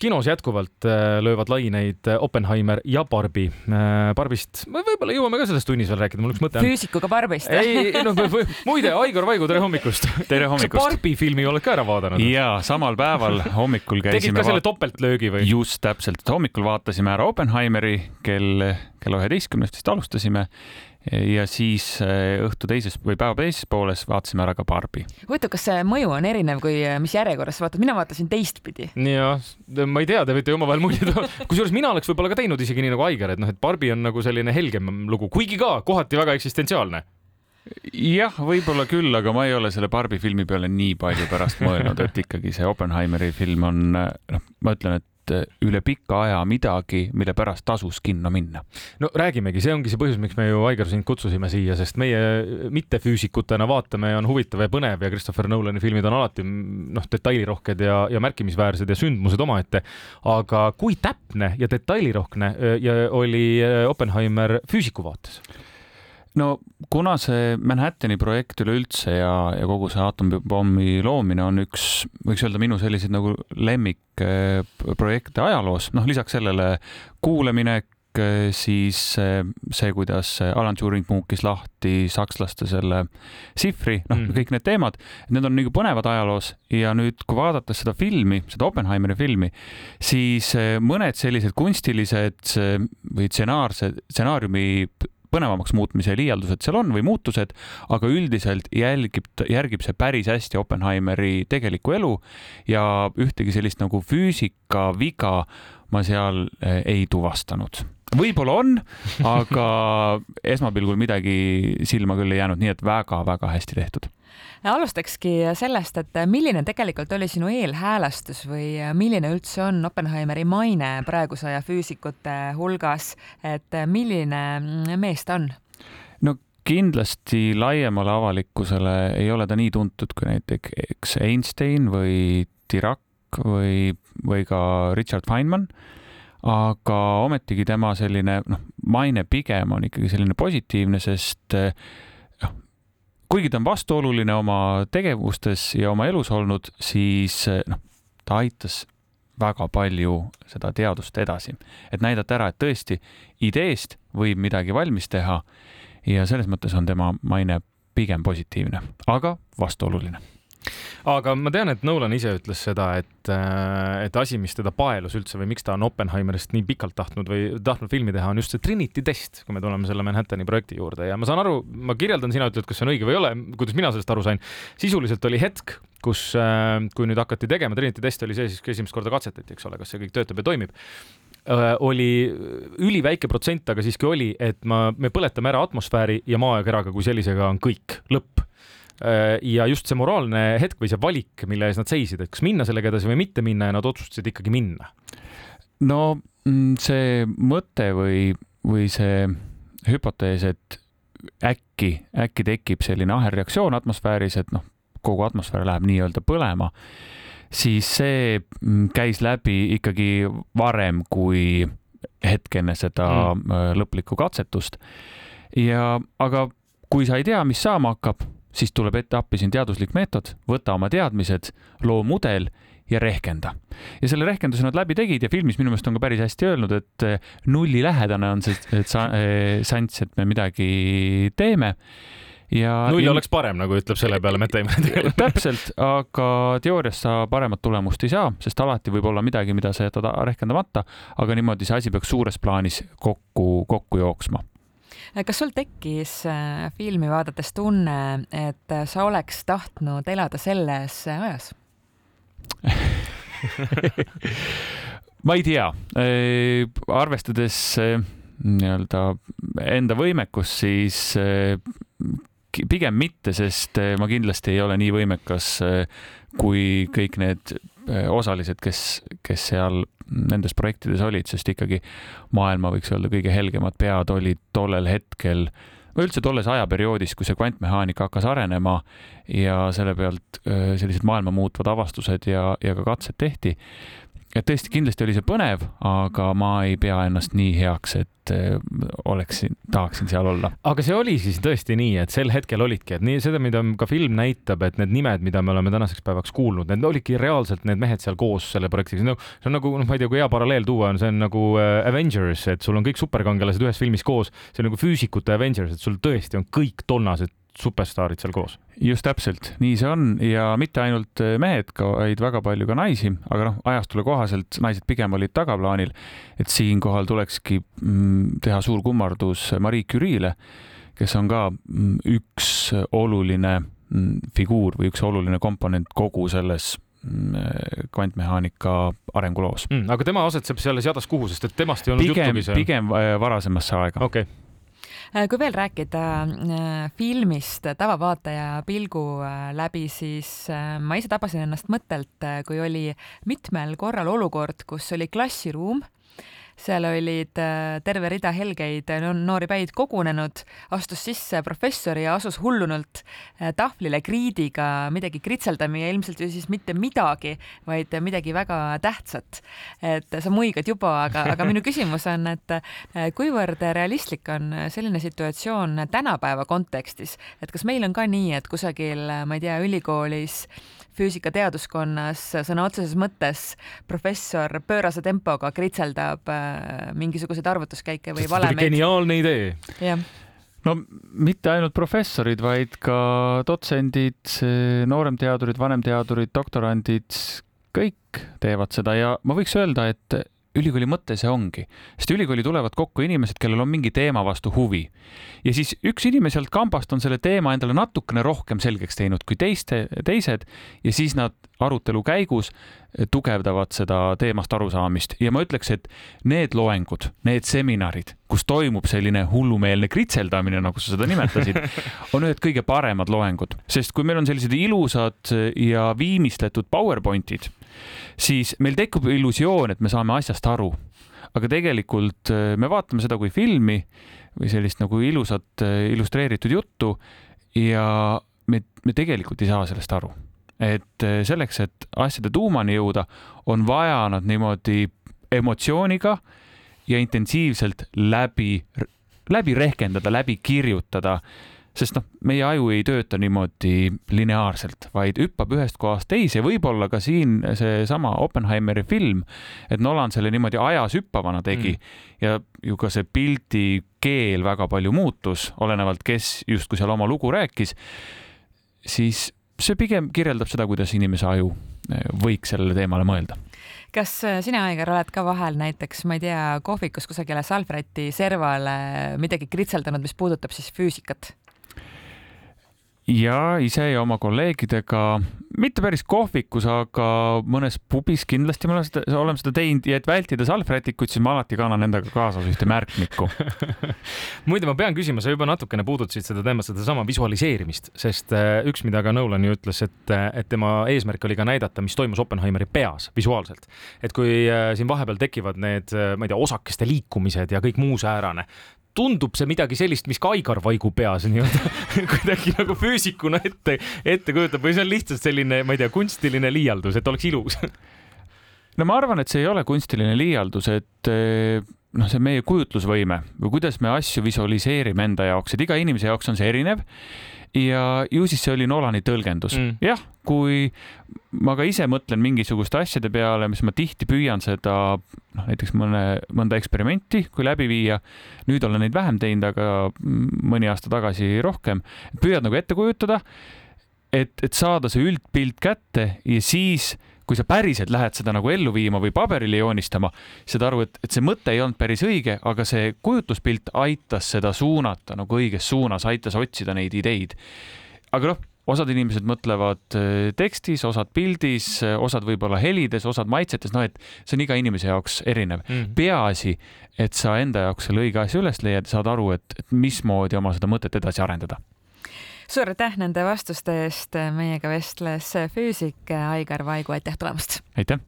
kinos jätkuvalt äh, löövad laineid äh, Oppenheimer ja Barbi. Äh, Barbist võib-olla jõuame ka selles tunnis veel rääkida, mul üks mõte on. füüsikuga Barbist. ei, noh, muide, Aigar Vaigu, tere hommikust. tere hommikust. Barbi filmi oled ka ära vaadanud? ja samal päeval hommikul käisime. tegid ka selle topeltlöögi või? just täpselt, hommikul vaatasime ära Oppenheimeri kell, kella üheteistkümnest vist alustasime ja siis äh, õhtu teises või päeva teises pooles vaatasime ära ka Barbi. huvitav, kas see mõju on erinev, kui äh, mis järjekorras sa vaatad, mina vaatasin teistpidi. jah, ma ei tea, te võite omavahel mulje tuua. kusjuures mina oleks võib-olla ka teinud isegi nii nagu Aigar, et noh, et Barbi on nagu selline helgem lugu, kuigi ka kohati väga eksistentsiaalne jah, võib-olla küll, aga ma ei ole selle Barbi filmi peale nii palju pärast mõelnud, et ikkagi see Oppenheimeri film on, noh, ma ütlen, et eh, üle pika aja midagi, mille pärast tasus kinno minna. no räägimegi, see ongi see põhjus, miks me ju Aigar sind kutsusime siia, sest meie mittefüüsikutena vaatame ja on huvitav ja põnev ja Christopher Nolani filmid on alati noh, detailirohked ja, ja märkimisväärsed ja sündmused omaette. aga kui täpne ja detailirohke ja oli eh, Oppenheimer füüsiku vaates? No kuna see Manhattani projekt üleüldse ja, ja kogu see aatomipommi loomine on üks, võiks öelda minu selliseid nagu lemmikprojekte ajaloos, noh lisaks sellele kuulaminek, siis see, kuidas Alan Turing muukis lahti sakslaste selle sifri, noh mm., kõik need teemad, need on nagu põnevad ajaloos ja nüüd, kui vaadates seda filmi, seda Oppenheimeri filmi, siis mõned sellised kunstilised või stsenaarsed, stsenaariumi põnevamaks muutmise liialdused seal on või muutused, aga üldiselt jälgib, järgib see päris hästi Oppenheimeri tegelikku elu ja ühtegi sellist nagu füüsika viga ma seal eh, ei tuvastanud. Võib-olla on, aga esmapilgul midagi silma küll ei jäänud, nii et väga-väga hästi tehtud alustakski sellest, et milline tegelikult oli sinu eelhäälestus või milline üldse on Oppenheimeri maine praeguse aja füüsikute hulgas, et milline mees ta on? no kindlasti laiemale avalikkusele ei ole ta nii tuntud kui näiteks Einstein või Dirac või, või ka Richard Feynman aga ometigi tema selline noh, maine pigem on ikkagi selline positiivne, sest kuigi ta on vastuoluline oma tegevustes ja oma elus olnud, siis noh, ta aitas väga palju seda teadust edasi, et näidata ära, et tõesti ideest võib midagi valmis teha ja selles mõttes on tema maine pigem positiivne, aga vastuoluline aga ma tean, et Nolan ise ütles seda, et, äh, et asi, mis teda paelus üldse või miks ta on Oppenheimerist nii pikalt tahtnud või tahtnud filmi teha, on just see Trinity test, kui me tuleme selle Manhattani projekti juurde. Ja ma saan aru, ma kirjeldan, sina ütled, kas see on õige või ei ole, kuidas mina sellest aru sain. sisuliselt oli hetk, kus, äh, kui nüüd hakati tegema, Trinity test oli see siis, kui esimest korda katsetati, eks ole, kas see kõik töötab ja toimib. Äh, oli üliväike protsent, aga siiski oli, et ma, me põletame ära atmosfääri ja maakeraga kui sellisega on kõik, lõpp ja just see moraalne hetk või see valik, mille ees nad seisid, et kas minna sellega edasi või mitte minna ja nad otsustasid ikkagi minna. no mm, see mõte või, või see hüpotees, et äkki, äkki tekib selline ahelreaktsioon atmosfääris, et noh, kogu atmosfäär läheb nii-öelda põlema, siis see mm, käis läbi ikkagi varem kui hetk enne seda mm. Äh, lõplikku katsetust. ja, aga kui sa ei tea, mis saama hakkab, siis tuleb ette appi siin teaduslik meetod, võta oma teadmised, loo mudel ja rehkenda. ja selle rehkenduse nad läbi tegid ja filmis minu meelest on ka päris hästi öelnud, et eh, nullilähedane on see eh, šanss, et me midagi teeme. Ja null oleks parem, nagu ütleb selle peale Damon tegelikult täpselt, aga teoorias sa paremat tulemust ei saa, sest alati võib olla midagi, mida sa jätad rehkendamata, aga niimoodi see asi peaks suures plaanis kokku, kokku jooksma kas sul tekkis äh, filmi vaadates tunne, et äh, sa oleks tahtnud elada selles äh, ajas? Ma ei tea, arvestades nii-öelda enda võimekust, siis pigem mitte, sest ma kindlasti ei ole nii võimekas kui kõik need osalised, kes, kes seal nendes projektides olid, sest ikkagi maailma, võiks öelda, kõige helgemad pead olid tollel hetkel või üldse tolles ajaperioodis, kui see kvantmehaanika hakkas arenema ja selle pealt sellised maailma muutvad avastused ja, ja ka katsed tehti. Et tõesti, kindlasti oli see põnev, aga ma ei pea ennast nii heaks, et äh, oleksin, tahaksin seal olla. aga see oli siis tõesti nii, et sel hetkel olidki, et nii seda, mida ka film näitab, et need nimed, mida me oleme tänaseks päevaks kuulnud, need olidki reaalselt need mehed seal koos selle projektiga. no see on nagu, noh, ma ei tea, kui hea paralleel tuua on, see on nagu äh, Avengers, et sul on kõik superkangelased ühes filmis koos, see on nagu füüsikute Avengers, et sul tõesti on kõik tonnased superstaarid seal koos. just täpselt, nii see on ja mitte ainult äh, mehed, vaid väga palju ka naisi, aga noh, ajastule kohaselt naised pigem olid tagaplaanil. et siinkohal tulekski mm, teha suur kummardus Marie Curie'le, kes on ka mm, üks oluline mm, figuur või üks oluline komponent kogu selles kvantmehaanika arenguloos mm,. aga tema asetseb selles jadas kuhu, sest et temast ei olnud pigem, juttugi seal? pigem äh, varasemasse aega. okei okay Äh, kui veel rääkida äh, filmist tavavaataja pilgu äh, läbi, siis ma ise tabasin ennast mõttelt, kui oli mitmel korral olukord, kus oli klassiruum seal olid äh, terve rida helgeid noori päid kogunenud, astus sisse professor ja asus hullunult äh, tahvlile kriidiga midagi kritseldama ja ilmselt ju siis mitte midagi, vaid midagi väga tähtsat. et sa muigad juba, aga, aga minu küsimus on, et äh, kuivõrd realistlik on selline situatsioon tänapäeva kontekstis, et kas meil on ka nii, et kusagil, ma ei tea, ülikoolis füüsikateaduskonnas sõna otseses mõttes professor pöörase tempoga kritseldab äh, mingisuguseid arvutuskäike või valemeid. geniaalne idee. jah no mitte ainult professorid, vaid ka dotsendid, nooremteadurid, vanemteadurid, doktorandid, kõik teevad seda ja ma võiks öelda, et ülikooli mõte see ongi, sest ülikooli tulevad kokku inimesed, kellel on mingi teema vastu huvi. ja siis üks inimene sealt kambast on selle teema endale natukene rohkem selgeks teinud kui teiste, teised. Ja siis nad arutelu käigus tugevdavad seda teemast arusaamist. Ja ma ütleks, et need loengud, need seminarid, kus toimub selline hullumeelne kritseldamine, nagu sa seda nimetasid, on ühed kõige paremad loengud, sest kui meil on sellised ilusad ja viimistletud PowerPointid, siis meil tekib illusioon, et me saame asjast aru. aga tegelikult äh, me vaatame seda kui filmi või sellist nagu ilusat äh, illustreeritud juttu ja me, me tegelikult ei saa sellest aru. et äh, selleks, et asjade tuumani jõuda, on vaja nad niimoodi emotsiooniga ja intensiivselt läbi, läbi rehkendada, läbi kirjutada sest noh, meie aju ei tööta niimoodi lineaarselt, vaid hüppab ühest kohast teise, võib-olla ka siin seesama Oppenheimeri film, et Nolan selle niimoodi ajas hüppavana tegi mm. ja ju ka see pildi keel väga palju muutus, olenevalt, kes justkui seal oma lugu rääkis, siis see pigem kirjeldab seda, kuidas inimese aju eh, võiks sellele teemale mõelda kas äh, sina, Aigar, oled ka vahel näiteks, ma ei tea, kohvikus kusagile salvräti servale midagi kritseldanud, mis puudutab siis füüsikat? Ja ise ja oma kolleegidega, mitte päris kohvikus, aga mõnes pubis kindlasti me oleme seda, oleme seda teinud ja et vältida salvrätikuid, siis ma alati kannan endaga kaasas ühte märkmikku muide, ma pean küsima, sa juba natukene puudutasid seda teemat, sedasama visualiseerimist, sest äh, üks, mida ka Nolan ju ütles, et, äh, et tema eesmärk oli ka näidata, mis toimus Oppenheimeri peas visuaalselt. et kui äh, siin vahepeal tekivad need, ma ei tea, osakeste liikumised ja kõik muu säärane, tundub see midagi sellist, mis ka Aigar Vaigu peas nii-öelda kuidagi nagu füüsikuna ette, ette kujutab või see on lihtsalt selline, ma ei tea, kunstiline liialdus, et oleks ilus. No ma arvan, et see ei ole kunstiline liialdus, et eh, noh, see meie kujutlusvõime või kuidas me asju visualiseerime enda jaoks, et iga inimese jaoks on see erinev ja ju siis see oli Nolani tõlgendus mm.. jah, kui ma ka ise mõtlen mingisuguste asjade peale, mis ma tihti püüan seda, noh näiteks mõne, mõnda eksperimenti, kui läbi viia. nüüd olen neid vähem teinud, aga mõni aasta tagasi rohkem. püüad nagu ette kujutada, et, et saada see üldpilt kätte ja siis kui sa päriselt lähed seda nagu ellu viima või paberile joonistama, saad aru, et, et see mõte ei olnud päris õige, aga see kujutluspilt aitas seda suunata nagu õiges suunas, aitas otsida neid ideid. aga noh, osad inimesed mõtlevad äh, tekstis, osad pildis, osad võib-olla helides, osad maitsetes, noh, et see on iga inimese jaoks erinev mm. -hmm. peaasi, et sa enda jaoks selle õige asja üles leiad, saad aru, et, et mismoodi oma seda mõtet edasi arendada suur aitäh nende vastuste eest, meiega vestles füüsik Aigar Vaigu, aitäh tulemast! aitäh!